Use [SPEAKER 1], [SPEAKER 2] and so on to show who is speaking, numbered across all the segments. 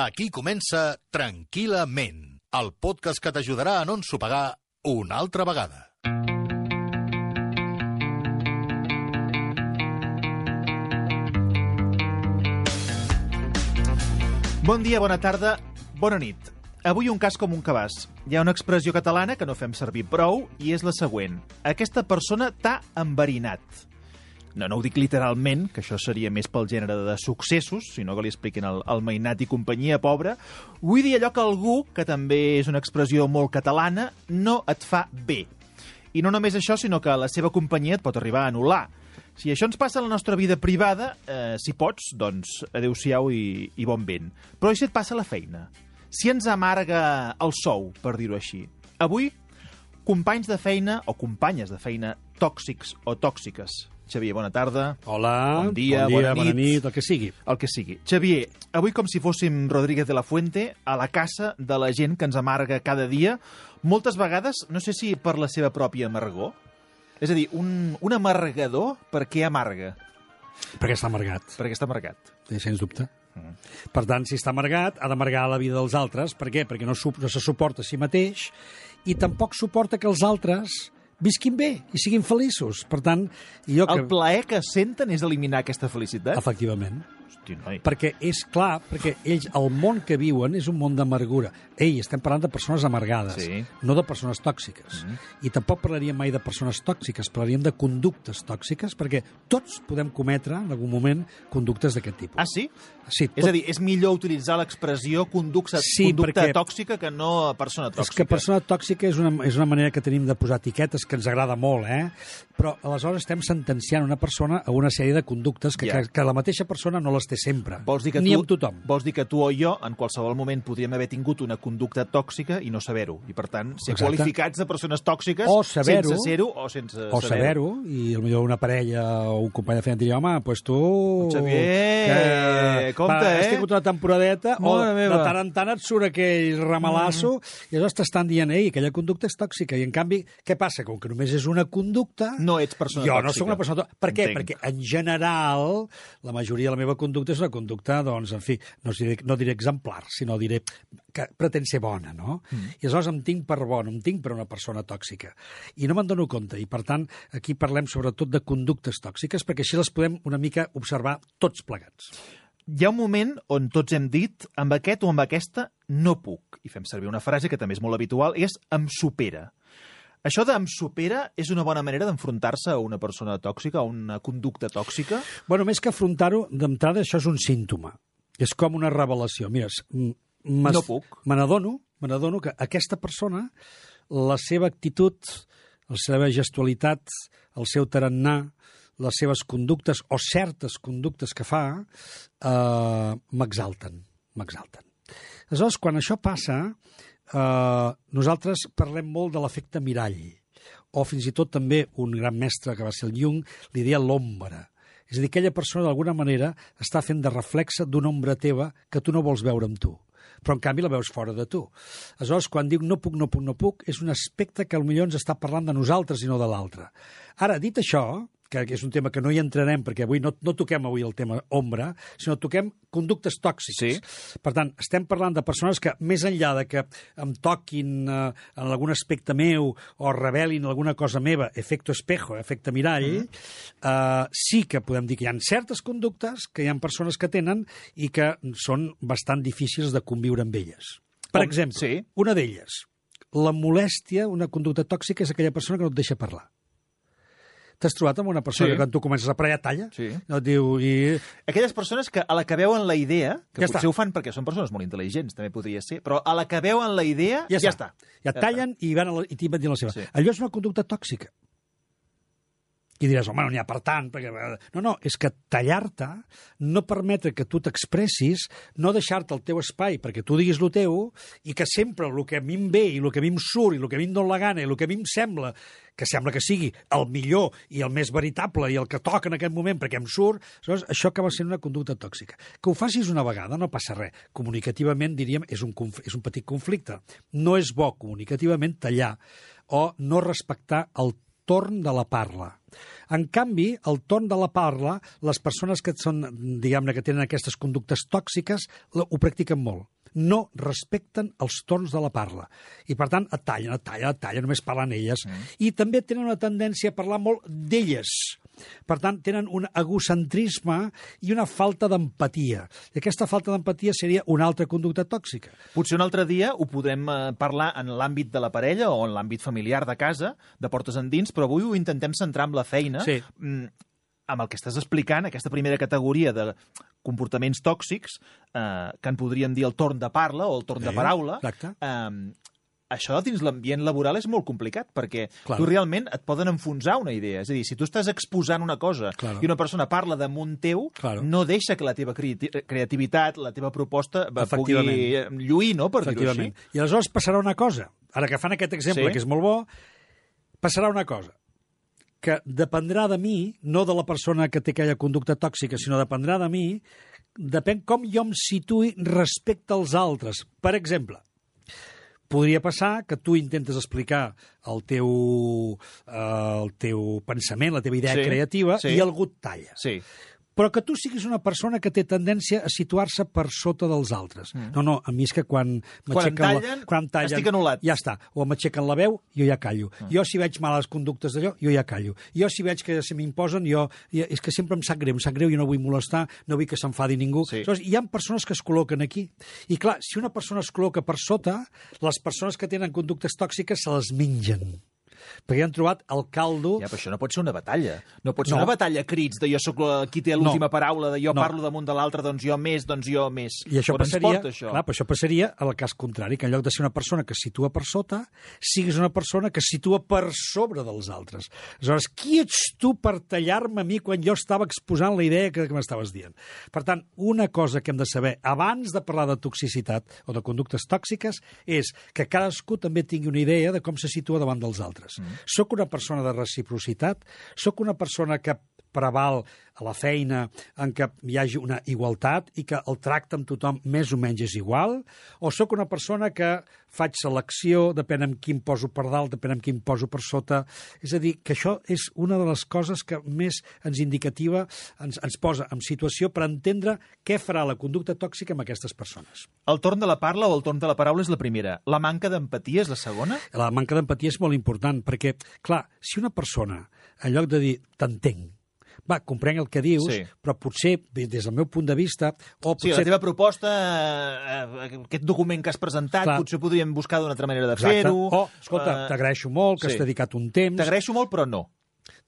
[SPEAKER 1] Aquí comença Tranquil·lament, el podcast que t'ajudarà a no ensopegar una altra vegada.
[SPEAKER 2] Bon dia, bona tarda, bona nit. Avui un cas com un cabàs. Hi ha una expressió catalana que no fem servir prou i és la següent. Aquesta persona t'ha enverinat. No, no ho dic literalment, que això seria més pel gènere de successos, sinó que li expliquen el, el Mainat i companyia pobra. Vull dir allò que algú, que també és una expressió molt catalana, no et fa bé. I no només això, sinó que la seva companyia et pot arribar a anul·lar. Si això ens passa a la nostra vida privada, eh, si pots, doncs adeu-siau i, i bon vent. Però i si et passa la feina? Si ens amarga el sou, per dir-ho així. Avui, companys de feina o companyes de feina tòxics o tòxiques. Xavier, bona tarda.
[SPEAKER 3] Hola,
[SPEAKER 2] Bon dia,
[SPEAKER 3] bon dia
[SPEAKER 2] bona
[SPEAKER 3] bona
[SPEAKER 2] nit.
[SPEAKER 3] nit, el que sigui.
[SPEAKER 2] El que sigui. Xavier, avui com si fóssim Rodríguez de la Fuente a la caça de la gent que ens amarga cada dia, moltes vegades, no sé si per la seva pròpia amargor, és a dir, un, un amargador per què amarga?
[SPEAKER 3] Perquè està amargat,
[SPEAKER 2] Perquè està amargat.
[SPEAKER 3] eh, sens dubte.
[SPEAKER 2] Mm.
[SPEAKER 3] Per tant, si està amargat, ha d'amargar la vida dels altres. Per què? Perquè no, no se suporta a si mateix i tampoc suporta que els altres visquin bé i siguin feliços. Per tant, jo que...
[SPEAKER 2] El plaer que senten és eliminar aquesta felicitat?
[SPEAKER 3] Efectivament.
[SPEAKER 2] Hosti, noi.
[SPEAKER 3] Perquè és clar, perquè ells, el món que viuen és un món d'amargura. Ei, estem parlant de persones amargades,
[SPEAKER 2] Sí.
[SPEAKER 3] no de persones tòxiques. Mm. I tampoc parlaríem mai de persones tòxiques, parlaríem de conductes tòxiques, perquè tots podem cometre, en algun moment, conductes d'aquest tipus.
[SPEAKER 2] Ah, sí?
[SPEAKER 3] Sí,
[SPEAKER 2] És a dir, és millor utilitzar l'expressió conducta,
[SPEAKER 3] Sí,
[SPEAKER 2] conducta
[SPEAKER 3] perquè-
[SPEAKER 2] tòxica que no persona tòxica.
[SPEAKER 3] És que persona tòxica és una, és una manera que tenim de posar etiquetes que ens agrada molt, eh? Però aleshores estem sentenciant una persona a una sèrie de conductes que,
[SPEAKER 2] Ja.
[SPEAKER 3] que, que la mateixa persona no les té sempre.
[SPEAKER 2] Vols dir que
[SPEAKER 3] Ni
[SPEAKER 2] tu,
[SPEAKER 3] amb tothom.
[SPEAKER 2] Vols dir que tu o jo, en qualsevol moment, podríem haver tingut una conducta tòxica i no saber-ho. I, per tant, ser
[SPEAKER 3] Exacte.
[SPEAKER 2] qualificats de persones tòxiques
[SPEAKER 3] O saber-ho.
[SPEAKER 2] sense ser-ho o sense
[SPEAKER 3] o saber-ho, i potser una parella o un company de feina diria, home, doncs tu...
[SPEAKER 2] Xavier, compte,
[SPEAKER 3] va,
[SPEAKER 2] eh?
[SPEAKER 3] Has tingut una temporadeta,
[SPEAKER 2] Mare
[SPEAKER 3] o
[SPEAKER 2] meva.
[SPEAKER 3] de tant en tant et surt aquell ramalasso, i aleshores t'estan dient, ei, aquella conducta és tòxica, i en canvi, què passa? Com que només és una conducta...
[SPEAKER 2] No ets persona
[SPEAKER 3] jo
[SPEAKER 2] tòxica.
[SPEAKER 3] no sóc una persona tòxica. Per què?
[SPEAKER 2] Entenc.
[SPEAKER 3] Perquè, en general, la majoria de la meva conducta és una conducta, doncs, en fi, no diré, no diré exemplar, sinó diré que pretén ser bona, no? Mm. I aleshores em tinc per bona, em tinc per una persona tòxica. I no me'n dono compte, i per tant, aquí parlem sobretot de conductes tòxiques, perquè així les podem una mica observar tots plegats.
[SPEAKER 2] Hi ha un moment on tots hem dit amb aquest o amb aquesta no puc. I fem servir una frase que també és molt habitual, és em supera. Això de em supera és una bona manera d'enfrontar-se a una persona tòxica, a una conducta tòxica?
[SPEAKER 3] Bueno, més que afrontar-ho, d'entrada això és un símptoma. És com una revelació. Mira,
[SPEAKER 2] No puc.
[SPEAKER 3] Me n'adono, me n'adono que aquesta persona, la seva actitud, la seva gestualitat, el seu tarannà, les seves conductes o certes conductes que fa, eh, m'exalten, m'exalten. Aleshores, quan això passa, eh, nosaltres parlem molt de l'efecte mirall, o fins i tot també un gran mestre que va ser el Jung li deia l'ombra. És a dir, aquella persona d'alguna manera està fent de reflexe d'una ombra teva que tu no vols veure amb tu però en canvi la veus fora de tu. Aleshores, quan diu no puc, no puc, no puc, és un aspecte que potser ens està parlant de nosaltres i no de l'altre. Ara, dit això, que és un tema que no hi entrarem, perquè avui no, no toquem avui el tema ombra, sinó toquem conductes tòxiques.
[SPEAKER 2] Sí.
[SPEAKER 3] Per tant, estem parlant de persones que, més enllà de que em toquin eh, en algun aspecte meu o revelin alguna cosa meva, efecte espejo, efecte mirall, mm -hmm. eh, sí que podem dir que hi ha certes conductes que hi ha persones que tenen i que són bastant difícils de conviure amb elles. Per
[SPEAKER 2] Com-
[SPEAKER 3] exemple,
[SPEAKER 2] sí.
[SPEAKER 3] una d'elles, la molèstia, una conducta tòxica, és aquella persona que no et deixa parlar. T'has trobat amb una persona
[SPEAKER 2] Sí.
[SPEAKER 3] que quan tu comences a ja talla?
[SPEAKER 2] Sí.
[SPEAKER 3] No et diu... I...
[SPEAKER 2] Aquelles persones que a la que veuen la idea, que
[SPEAKER 3] Ja
[SPEAKER 2] potser
[SPEAKER 3] està.
[SPEAKER 2] ho fan perquè són persones molt intel·ligents, també podria ser, però a la que veuen la idea,
[SPEAKER 3] Ja,
[SPEAKER 2] ja està.
[SPEAKER 3] Ja, tallen i van a la, i t'hi van dir la seva.
[SPEAKER 2] Sí.
[SPEAKER 3] Allò és una conducta tòxica. I diràs, home, no n'hi ha per tant. Perquè... No, no, és que tallar-te, no permetre que tu t'expressis, no deixar-te el teu espai perquè tu diguis el teu, i que sempre el que a mi em ve, i el que a mi em surt, i el que a mi em dóna la gana, i el que a mi em sembla, que sembla que sigui el millor i el més veritable i el que toca en aquest moment perquè em surt, aleshores, això acaba sent una conducta tòxica. Que ho facis una vegada no passa res. Comunicativament, diríem, és un, és un petit conflicte. No és bo comunicativament tallar o no respectar el torn de la parla. En canvi, el torn de la parla, les persones que són, diguem-ne, que tenen aquestes conductes tòxiques, ho practiquen molt. no respecten els torns de la parla. I, per tant, et tallen, et tallen, et tallen, només parlen elles. Mm. I també tenen una tendència a parlar molt d'elles. Per tant, tenen un egocentrisme i una falta d'empatia. I aquesta falta d'empatia seria una altra conducta tòxica.
[SPEAKER 2] Potser un altre dia ho podrem eh, parlar en l'àmbit de la parella o en l'àmbit familiar de casa, de portes endins, però avui ho intentem centrar amb la feina,
[SPEAKER 3] Sí.
[SPEAKER 2] mm, amb el que estàs explicant, aquesta primera categoria de comportaments tòxics, eh, que en podríem dir el torn de parla o el torn de
[SPEAKER 3] Sí,
[SPEAKER 2] paraula,
[SPEAKER 3] exacte.
[SPEAKER 2] eh, això dins l'ambient laboral és molt complicat, perquè
[SPEAKER 3] Clar.
[SPEAKER 2] tu realment et poden enfonsar una idea. És a dir, si tu estàs exposant una cosa
[SPEAKER 3] Claro.
[SPEAKER 2] i una persona parla damunt teu,
[SPEAKER 3] Claro.
[SPEAKER 2] no deixa que la teva creati creativitat, la teva proposta eh, pugui lluir, no?, per dir-ho així.
[SPEAKER 3] I aleshores passarà una cosa. Ara que fan aquest exemple,
[SPEAKER 2] Sí.
[SPEAKER 3] que és molt bo, passarà una cosa que dependrà de mi, no de la persona que té aquella conducta tòxica, sinó dependrà de mi, depèn com jo em situï respecte als altres. Per exemple, podria passar que tu intentes explicar el teu, eh, el teu pensament, la teva idea
[SPEAKER 2] Sí,
[SPEAKER 3] creativa,
[SPEAKER 2] sí.
[SPEAKER 3] i algú et talla
[SPEAKER 2] Sí.
[SPEAKER 3] Però que tu siguis una persona que té tendència a situar-se per sota dels altres. Mm. No, no, a mi és que quan
[SPEAKER 2] Quan em
[SPEAKER 3] m'aixequen
[SPEAKER 2] tallen,
[SPEAKER 3] la, quan em tallen,
[SPEAKER 2] estic anul·lat.
[SPEAKER 3] Ja està. O m'aixequen la veu, jo ja callo. Mm. Jo si veig males conductes d'allò, jo ja callo. Jo si veig que se m'imposen, jo, jo... És que sempre em sap greu, em sap greu, jo no vull molestar, no vull que s'enfadi ningú.
[SPEAKER 2] Sí.
[SPEAKER 3] Aleshores, hi ha persones que es col·loquen aquí. I clar, si una persona es col·loca per sota, les persones que tenen conductes tòxiques se les mengen. Perquè han trobat el caldo...
[SPEAKER 2] Ja, però això no pot ser una batalla. No pot ser
[SPEAKER 3] No.
[SPEAKER 2] una batalla crits de jo sóc qui té l'última
[SPEAKER 3] No.
[SPEAKER 2] paraula, de jo
[SPEAKER 3] No.
[SPEAKER 2] parlo damunt de l'altre, doncs jo més, doncs jo més.
[SPEAKER 3] I això
[SPEAKER 2] On ens
[SPEAKER 3] passaria,
[SPEAKER 2] porta, això?
[SPEAKER 3] clar, però això passaria al cas contrari, que en lloc de ser una persona que situa per sota, siguis una persona que situa per sobre dels altres. Aleshores, qui ets tu per tallar-me a mi quan jo estava exposant la idea que, que m'estaves dient? Per tant, una cosa que hem de saber abans de parlar de toxicitat o de conductes tòxiques és que cadascú també tingui una idea de com se situa davant dels altres. Mm. Soc una persona de reciprocitat? Soc una persona que preval a la feina en què hi hagi una igualtat i que el tracte amb tothom més o menys és igual? O sóc una persona que faig selecció, depèn amb qui em poso per dalt, depèn amb qui em poso per sota? És a dir, que això és una de les coses que més ens indicativa ens, ens posa en situació per entendre què farà la conducta tòxica amb aquestes persones.
[SPEAKER 2] El torn de la parla o el torn de la paraula és la primera. La manca d'empatia és la segona?
[SPEAKER 3] La manca d'empatia és molt important, perquè, clar, si una persona, en lloc de dir t'entenc, va, comprenc el que dius,
[SPEAKER 2] Sí.
[SPEAKER 3] però potser, des del meu punt de vista, o
[SPEAKER 2] Sí, la
[SPEAKER 3] potser...
[SPEAKER 2] teva proposta, eh, eh, aquest document que has presentat,
[SPEAKER 3] Clar.
[SPEAKER 2] potser podríem buscar d'una altra manera de fer-ho.
[SPEAKER 3] O, escolta,
[SPEAKER 2] Eh,
[SPEAKER 3] t'agraeixo molt que
[SPEAKER 2] sí.
[SPEAKER 3] has dedicat un temps...
[SPEAKER 2] T'agraeixo molt, però no.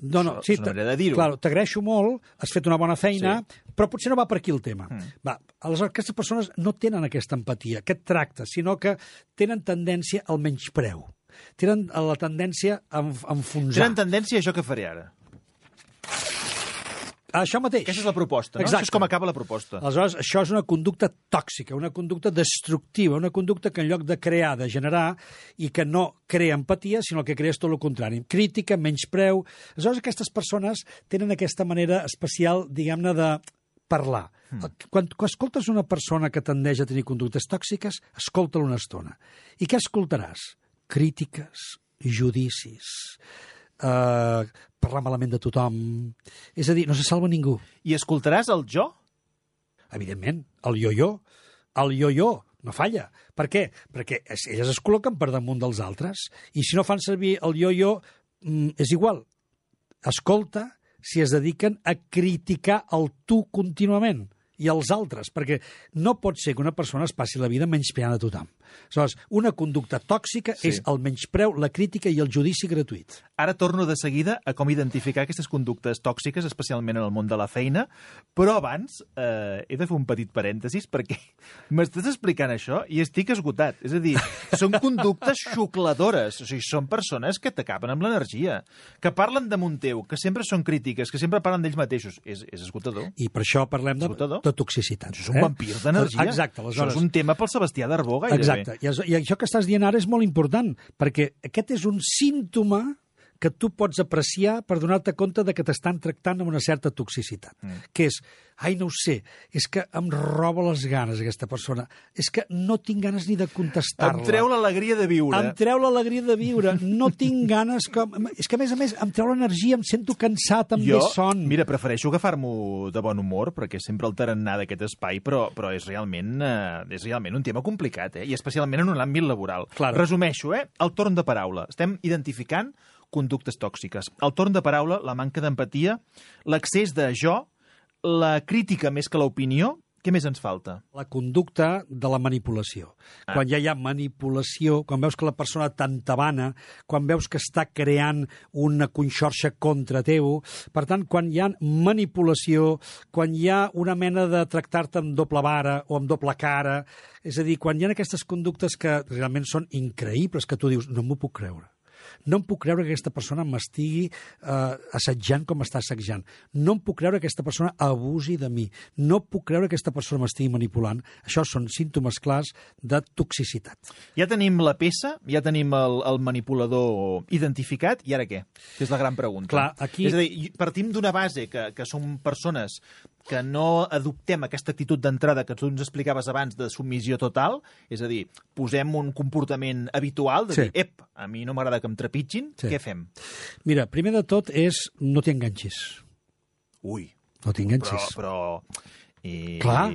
[SPEAKER 3] No, no, sí,
[SPEAKER 2] és una
[SPEAKER 3] t-
[SPEAKER 2] manera de dir-ho.
[SPEAKER 3] Claro, t'agraeixo molt, has fet una bona feina, sí. però potser no va per aquí el tema. Mm. Va, aleshores, aquestes persones no tenen aquesta empatia, aquest tracte, sinó que tenen tendència al menyspreu. Tenen la tendència a enfonsar.
[SPEAKER 2] Tenen tendència a això que faré ara.
[SPEAKER 3] Això mateix.
[SPEAKER 2] Aquesta és la proposta, no?
[SPEAKER 3] Exacte.
[SPEAKER 2] Això és com acaba la proposta.
[SPEAKER 3] Aleshores, això és una conducta tòxica, una conducta destructiva, una conducta que en lloc de crear, de generar, i que no crea empatia, sinó que crea tot el contrari. Crítica, menyspreu... Aleshores, aquestes persones tenen aquesta manera especial, diguem-ne, de parlar. Mm. Quan, quan escoltes una persona que tendeix a tenir conductes tòxiques, escolta-la una estona. I què escoltaràs? Crítiques, judicis, eh, parlar malament de tothom... És a dir, no se salva ningú.
[SPEAKER 2] I escoltaràs el jo?
[SPEAKER 3] Evidentment, el yo-yo. El yo-yo no falla. Per què? Perquè es, elles es col·loquen per damunt dels altres. I si no fan servir el yo-yo, mm, és igual. Escolta si es dediquen a criticar el tu contínuament i els altres, perquè no pot ser que una persona es passi la vida menyspreant a tothom. Aleshores, una conducta tòxica
[SPEAKER 2] Sí.
[SPEAKER 3] és el menyspreu, la crítica i el judici gratuït.
[SPEAKER 2] Ara torno de seguida a com identificar aquestes conductes tòxiques, especialment en el món de la feina, però abans eh, he de fer un petit parèntesis perquè m'estàs explicant això i estic esgotat. És a dir, són conductes xucladores, o sigui, són persones que t'acaben amb l'energia, que parlen damunt teu, que sempre són crítiques, que sempre parlen d'ells mateixos. És, és esgotador.
[SPEAKER 3] I per això parlem de,
[SPEAKER 2] Esgotador.
[SPEAKER 3] De toxicitat.
[SPEAKER 2] Això és un vampir d'energia.
[SPEAKER 3] Exacte,
[SPEAKER 2] Això
[SPEAKER 3] aleshores...
[SPEAKER 2] és un tema pel Sebastià d'Arbó, gairebé.
[SPEAKER 3] Exacte. I, I això que estàs dient ara és molt important, perquè aquest és un símptoma que tu pots apreciar per donar-te compte de que t'estan tractant amb una certa toxicitat. Mm. Que és, ai, no ho sé, és que em roba les ganes aquesta persona. És que no tinc ganes ni de contestar-la.
[SPEAKER 2] Em treu l'alegria de viure.
[SPEAKER 3] Em treu l'alegria de viure. No tinc ganes... Com... És que, a més a més, em treu l'energia, em sento cansat, em
[SPEAKER 2] jo,
[SPEAKER 3] ve son.
[SPEAKER 2] Mira, prefereixo agafar-m'ho de bon humor, perquè sempre el tarannà d'aquest espai, però, però és, realment, eh, és realment un tema complicat, eh? i especialment en un àmbit laboral.
[SPEAKER 3] Claro.
[SPEAKER 2] Resumeixo, eh? el torn de paraula. Estem identificant conductes tòxiques. El torn de paraula, la manca d'empatia, l'accés de jo, la crítica més que l'opinió, què més ens falta?
[SPEAKER 3] La conducta de la manipulació. Ah. Quan ja hi ha manipulació, quan veus que la persona t'entabana, quan veus que està creant una conxorxa contra teu, per tant, quan hi ha manipulació, quan hi ha una mena de tractar-te amb doble vara o amb doble cara, és a dir, quan hi ha aquestes conductes que realment són increïbles, que tu dius, no m'ho puc creure no em puc creure que aquesta persona m'estigui eh, assetjant com m'està assetjant. No em puc creure que aquesta persona abusi de mi. No puc creure que aquesta persona m'estigui manipulant. Això són símptomes clars de toxicitat.
[SPEAKER 2] Ja tenim la peça, ja tenim el, el manipulador identificat, i ara què? Que és la gran pregunta.
[SPEAKER 3] Clar, aquí...
[SPEAKER 2] És a dir, partim d'una base que, que som persones que no adoptem aquesta actitud d'entrada que tu ens explicaves abans de submissió total, és a dir, posem un comportament habitual de
[SPEAKER 3] Sí.
[SPEAKER 2] dir, ep, a mi no m'agrada que em trepitgin,
[SPEAKER 3] Sí.
[SPEAKER 2] què fem?
[SPEAKER 3] Mira, primer de tot és no t'hi enganxis.
[SPEAKER 2] Ui,
[SPEAKER 3] No t'hi
[SPEAKER 2] però...
[SPEAKER 3] enganxis.
[SPEAKER 2] però i,
[SPEAKER 3] Clar,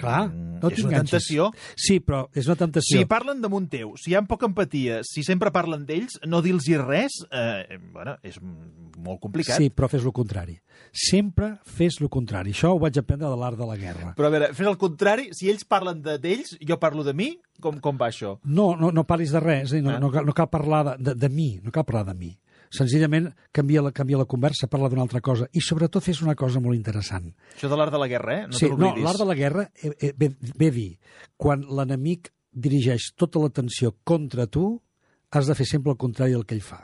[SPEAKER 3] clar, no
[SPEAKER 2] és una tentació.
[SPEAKER 3] Sí, però és una temptació.
[SPEAKER 2] Si parlen damunt teu, si hi ha poca empatia, si sempre parlen d'ells, no dir-los res, eh, bueno, és molt complicat.
[SPEAKER 3] Sí, però fes el contrari. Sempre fes el contrari. Això ho vaig aprendre de l'art de la guerra.
[SPEAKER 2] Però a veure, fes el contrari, si ells parlen de- d'ells, jo parlo de mi, com, com va això?
[SPEAKER 3] No, no, no parlis de res, dir, no,
[SPEAKER 2] Ah.
[SPEAKER 3] no, cal, no cal parlar de, de, de mi, no cal parlar de mi. Senzillament canvia la, canvia la conversa, parla d'una altra cosa. I sobretot fes una cosa molt interessant.
[SPEAKER 2] Això de l'art de la guerra, eh? No
[SPEAKER 3] sí, no, l'art de la guerra eh, eh, ve, ve dir, quan l'enemic dirigeix tota l'atenció contra tu, has de fer sempre el contrari del que ell fa.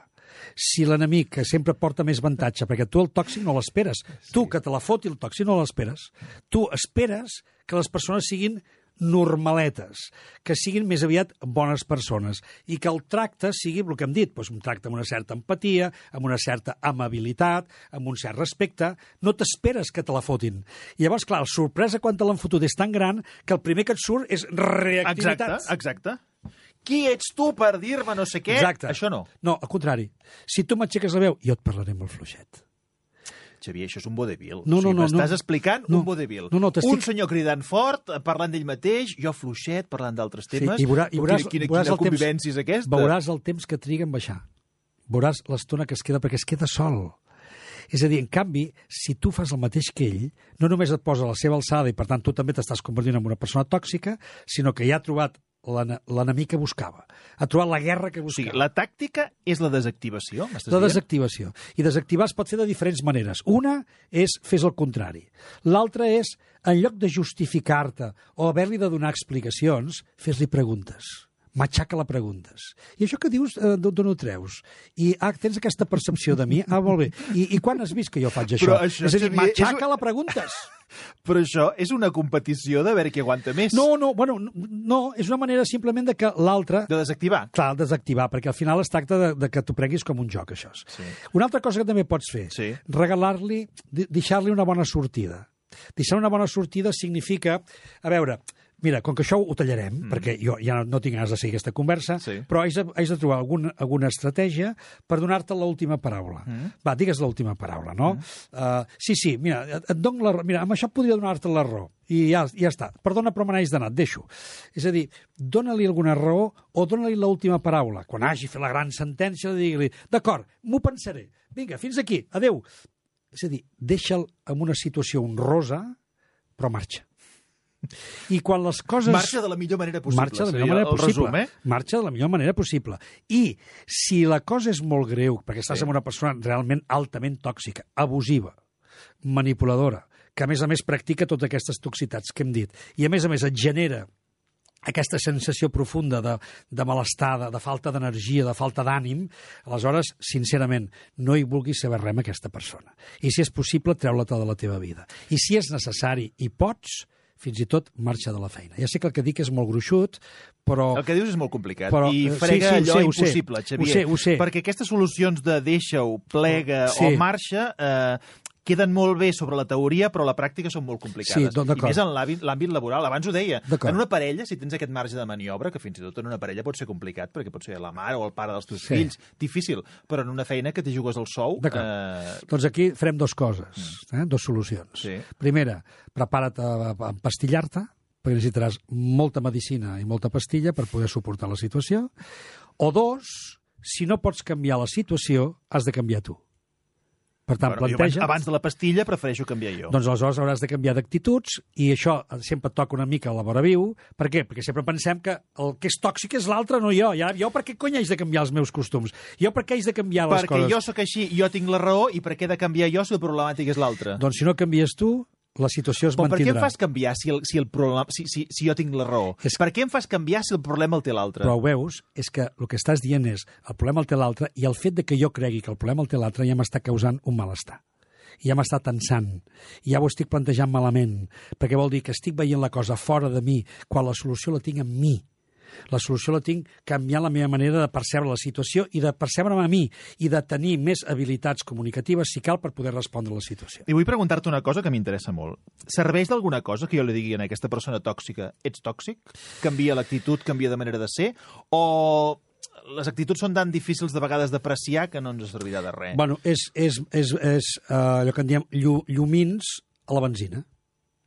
[SPEAKER 3] Si l'enemic que sempre porta més avantatge, perquè tu el tòxic no l'esperes, tu que te la foti el tòxic no l'esperes, tu esperes que les persones siguin normaletes, que siguin més aviat bones persones i que el tracte sigui el que hem dit, doncs un tracte amb una certa empatia, amb una certa amabilitat, amb un cert respecte, no t'esperes que te la fotin. I llavors, clar, la sorpresa quan te l'han fotut és tan gran que el primer que et surt és reactivitat.
[SPEAKER 2] Exacte, exacte. Qui ets tu per dir-me no sé què?
[SPEAKER 3] Exacte.
[SPEAKER 2] Això no.
[SPEAKER 3] No, al contrari. Si tu m'aixeques la veu, jo et parlaré molt fluixet.
[SPEAKER 2] Xavier, això és un vodevil.
[SPEAKER 3] No,
[SPEAKER 2] o sigui,
[SPEAKER 3] no, no,
[SPEAKER 2] M'estàs
[SPEAKER 3] no.
[SPEAKER 2] explicant
[SPEAKER 3] No.
[SPEAKER 2] un vodevil.
[SPEAKER 3] No, no,
[SPEAKER 2] Un senyor cridant fort, parlant d'ell mateix, jo fluixet, parlant d'altres temes.
[SPEAKER 3] i veurà, i veuràs,
[SPEAKER 2] quina, quina,
[SPEAKER 3] veuràs
[SPEAKER 2] quina
[SPEAKER 3] el temps,
[SPEAKER 2] convivència és aquesta?
[SPEAKER 3] Veuràs el temps que triga en baixar. Veuràs l'estona que es queda, perquè es queda sol. És a dir, en canvi, si tu fas el mateix que ell, no només et posa a la seva alçada i, per tant, tu també t'estàs convertint en una persona tòxica, sinó que ja ha trobat l'enemic que buscava. Ha trobat la guerra que
[SPEAKER 2] O
[SPEAKER 3] buscava.
[SPEAKER 2] sigui, la tàctica és la desactivació,
[SPEAKER 3] La desactivació. I desactivar es pot fer de diferents maneres. Una és fes el contrari. L'altra és, en lloc de justificar-te o haver-li de donar explicacions, fes-li preguntes matxaca-la preguntes. I això que dius, eh, d'on ho treus? I ah, tens aquesta percepció de mi? Ah, molt bé. I, i quan has vist que jo faig això?
[SPEAKER 2] Però això,
[SPEAKER 3] és a dir,
[SPEAKER 2] Xavier, és-
[SPEAKER 3] matxaca-la preguntes.
[SPEAKER 2] Però això és una competició de veure qui aguanta més.
[SPEAKER 3] No, no, bueno, no, és una manera simplement de que l'altre
[SPEAKER 2] De desactivar.
[SPEAKER 3] Clar, desactivar, perquè al final es tracta de, de que t'ho prenguis com un joc, això.
[SPEAKER 2] Sí.
[SPEAKER 3] Una altra cosa que també pots fer,
[SPEAKER 2] Sí.
[SPEAKER 3] regalar-li, de- deixar-li una bona sortida. Deixar una bona sortida significa, a veure, mira, com que això ho tallarem, mm. perquè jo ja no, no tinc ganes de seguir aquesta conversa,
[SPEAKER 2] Sí.
[SPEAKER 3] però haig de, haig de trobar alguna, alguna estratègia per donar-te l'última paraula. Mm. Va, digues l'última paraula, no? Mm. Uh, sí, sí, mira, et, et dono la raó. Mira, amb això podria donar-te la raó. I ja, ja està. Perdona, però me n'haig d'anar, deixo. És a dir, dona-li alguna raó o dona-li l'última paraula. Quan hagi fet la gran sentència, digui-li, d'acord, m'ho pensaré. Vinga, fins aquí, adeu. És a dir, deixa'l en una situació honrosa, però marxa. I quan les coses...
[SPEAKER 2] Marxa de la millor manera possible.
[SPEAKER 3] Marxa de la millor manera possible.
[SPEAKER 2] Resum, eh?
[SPEAKER 3] Marxa de la millor manera possible. I si la cosa és molt greu, perquè estàs
[SPEAKER 2] Sí.
[SPEAKER 3] amb una persona realment altament tòxica, abusiva, manipuladora, que a més a més practica totes aquestes toxitats que hem dit, i a més a més et genera aquesta sensació profunda de, de malestar, de, de falta d'energia, de falta d'ànim, aleshores, sincerament, no hi vulguis saber res amb aquesta persona. I si és possible, treu-la de la teva vida. I si és necessari i pots, fins i tot marxa de la feina. Ja sé que el que dic és molt gruixut, però...
[SPEAKER 2] El que dius és molt complicat
[SPEAKER 3] Però,
[SPEAKER 2] i
[SPEAKER 3] eh, sí,
[SPEAKER 2] frega
[SPEAKER 3] sí, ho
[SPEAKER 2] allò
[SPEAKER 3] sé, ho sé.
[SPEAKER 2] impossible, Xavier.
[SPEAKER 3] Ho sé, ho sé.
[SPEAKER 2] Perquè aquestes solucions de deixa-ho, plega
[SPEAKER 3] Sí.
[SPEAKER 2] o marxa eh, queden molt bé sobre la teoria, però a la pràctica són molt complicades.
[SPEAKER 3] Sí, doncs,
[SPEAKER 2] I més en l'àmbit laboral. Abans ho deia. En una parella, si tens aquest marge de maniobra, que fins i tot en una parella pot ser complicat, perquè pot ser la mare o el pare dels teus
[SPEAKER 3] Sí.
[SPEAKER 2] fills, difícil, però en una feina que t'hi jugues el sou... Eh,
[SPEAKER 3] Doncs aquí farem dues coses, eh? dues solucions.
[SPEAKER 2] Sí.
[SPEAKER 3] Primera, prepara't a empastillar-te, perquè necessitaràs molta medicina i molta pastilla per poder suportar la situació. O dos, si no pots canviar la situació, has de canviar tu. Per tant,
[SPEAKER 2] bueno, jo abans,
[SPEAKER 3] planteja...
[SPEAKER 2] abans de la pastilla prefereixo canviar jo.
[SPEAKER 3] Doncs aleshores hauràs de canviar d'actituds i això sempre et toca una mica a la vora viu. Per què? Perquè sempre pensem que el que és tòxic és l'altre, no jo. Ja, jo per què cony haig de canviar els meus costums? Jo per què haig de canviar les
[SPEAKER 2] perquè
[SPEAKER 3] coses?
[SPEAKER 2] jo sóc així, jo tinc la raó, i per què he de canviar jo si el problemàtic és l'altre?
[SPEAKER 3] Doncs si no canvies tu, la situació es
[SPEAKER 2] Però per què em
[SPEAKER 3] mantindrà.
[SPEAKER 2] fas canviar si, el, si, el problema, si, si, si jo tinc la raó?
[SPEAKER 3] És-
[SPEAKER 2] Per què em fas canviar si el problema el té l'altre?
[SPEAKER 3] Però veus, és que el que estàs dient és el problema el té l'altre i el fet de que jo cregui que el problema el té l'altre ja m'està causant un malestar. Ja m'està tensant, ja ho estic plantejant malament, perquè vol dir que estic veient la cosa fora de mi, quan la solució la tinc en mi. La solució la tinc canviant la meva manera de percebre la situació i de percebre'm a mi i de tenir més habilitats comunicatives, si cal, per poder respondre a la situació.
[SPEAKER 2] I vull preguntar-te una cosa que m'interessa molt. Serveix d'alguna cosa que jo li digui a aquesta persona tòxica, ets tòxic? Canvia l'actitud, canvia de manera de ser? O les actituds són tan difícils de vegades d'apreciar que no ens servirà de res?
[SPEAKER 3] Bueno, és, és, és, és uh, allò que en diem llu, llumins a la benzina.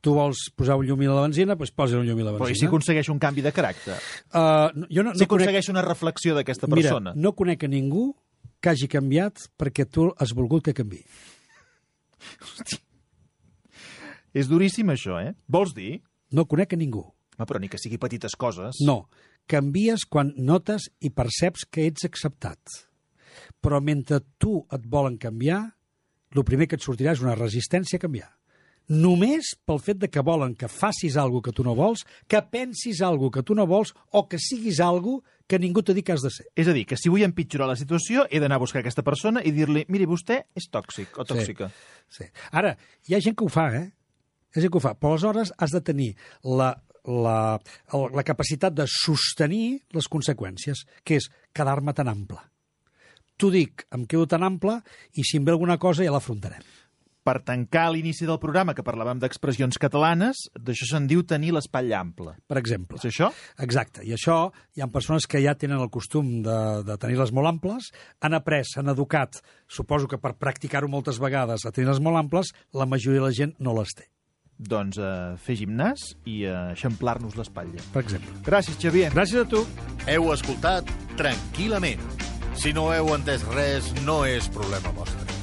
[SPEAKER 3] Tu vols posar un llumí a la benzina, doncs posa un llumí a la
[SPEAKER 2] Però i
[SPEAKER 3] benzina.
[SPEAKER 2] si aconsegueixo un canvi de caràcter?
[SPEAKER 3] Uh, no, jo no,
[SPEAKER 2] Si
[SPEAKER 3] no conec,
[SPEAKER 2] aconsegueixo una reflexió d'aquesta persona?
[SPEAKER 3] mira, no conec a ningú que hagi canviat perquè tu has volgut que canvi.
[SPEAKER 2] És duríssim, això, eh? Vols dir?
[SPEAKER 3] No conec a ningú.
[SPEAKER 2] Home, però ni que sigui petites coses.
[SPEAKER 3] No. Canvies quan notes i perceps que ets acceptat. Però mentre tu et volen canviar, el primer que et sortirà és una resistència a canviar. Només pel fet de que volen que facis alguna que tu no vols, que pensis alguna que tu no vols o que siguis alguna que ningú t'ha dit que has de ser.
[SPEAKER 2] És a dir, que si vull empitjorar la situació, he d'anar a buscar aquesta persona i dir-li, miri, vostè és tòxic o tòxica.
[SPEAKER 3] Sí. Ara, hi ha gent que ho fa, eh? Hi ha gent que ho fa, però aleshores has de tenir la, la, la capacitat de sostenir les conseqüències, que és quedar-me tan ample. T'ho dic, em quedo tan ample i si em ve alguna cosa ja l'afrontarem.
[SPEAKER 2] Per tancar l'inici del programa, que parlàvem d'expressions catalanes, d'això se'n diu tenir l'espatlla ampla.
[SPEAKER 3] Per exemple.
[SPEAKER 2] És això?
[SPEAKER 3] Exacte. I això hi ha persones que ja tenen el costum de, de tenir-les molt amples, han après, s'han educat, suposo que per practicar-ho moltes vegades, a tenir-les molt amples, la majoria de la gent no les té,
[SPEAKER 2] Doncs eh, fer gimnàs i eh, eixamplar-nos l'espatlla.
[SPEAKER 3] per exemple.
[SPEAKER 2] Gràcies, Xavier.
[SPEAKER 3] Gràcies a tu.
[SPEAKER 1] Heu escoltat Tranquil·lament. Si no heu entès res, no és problema vostre.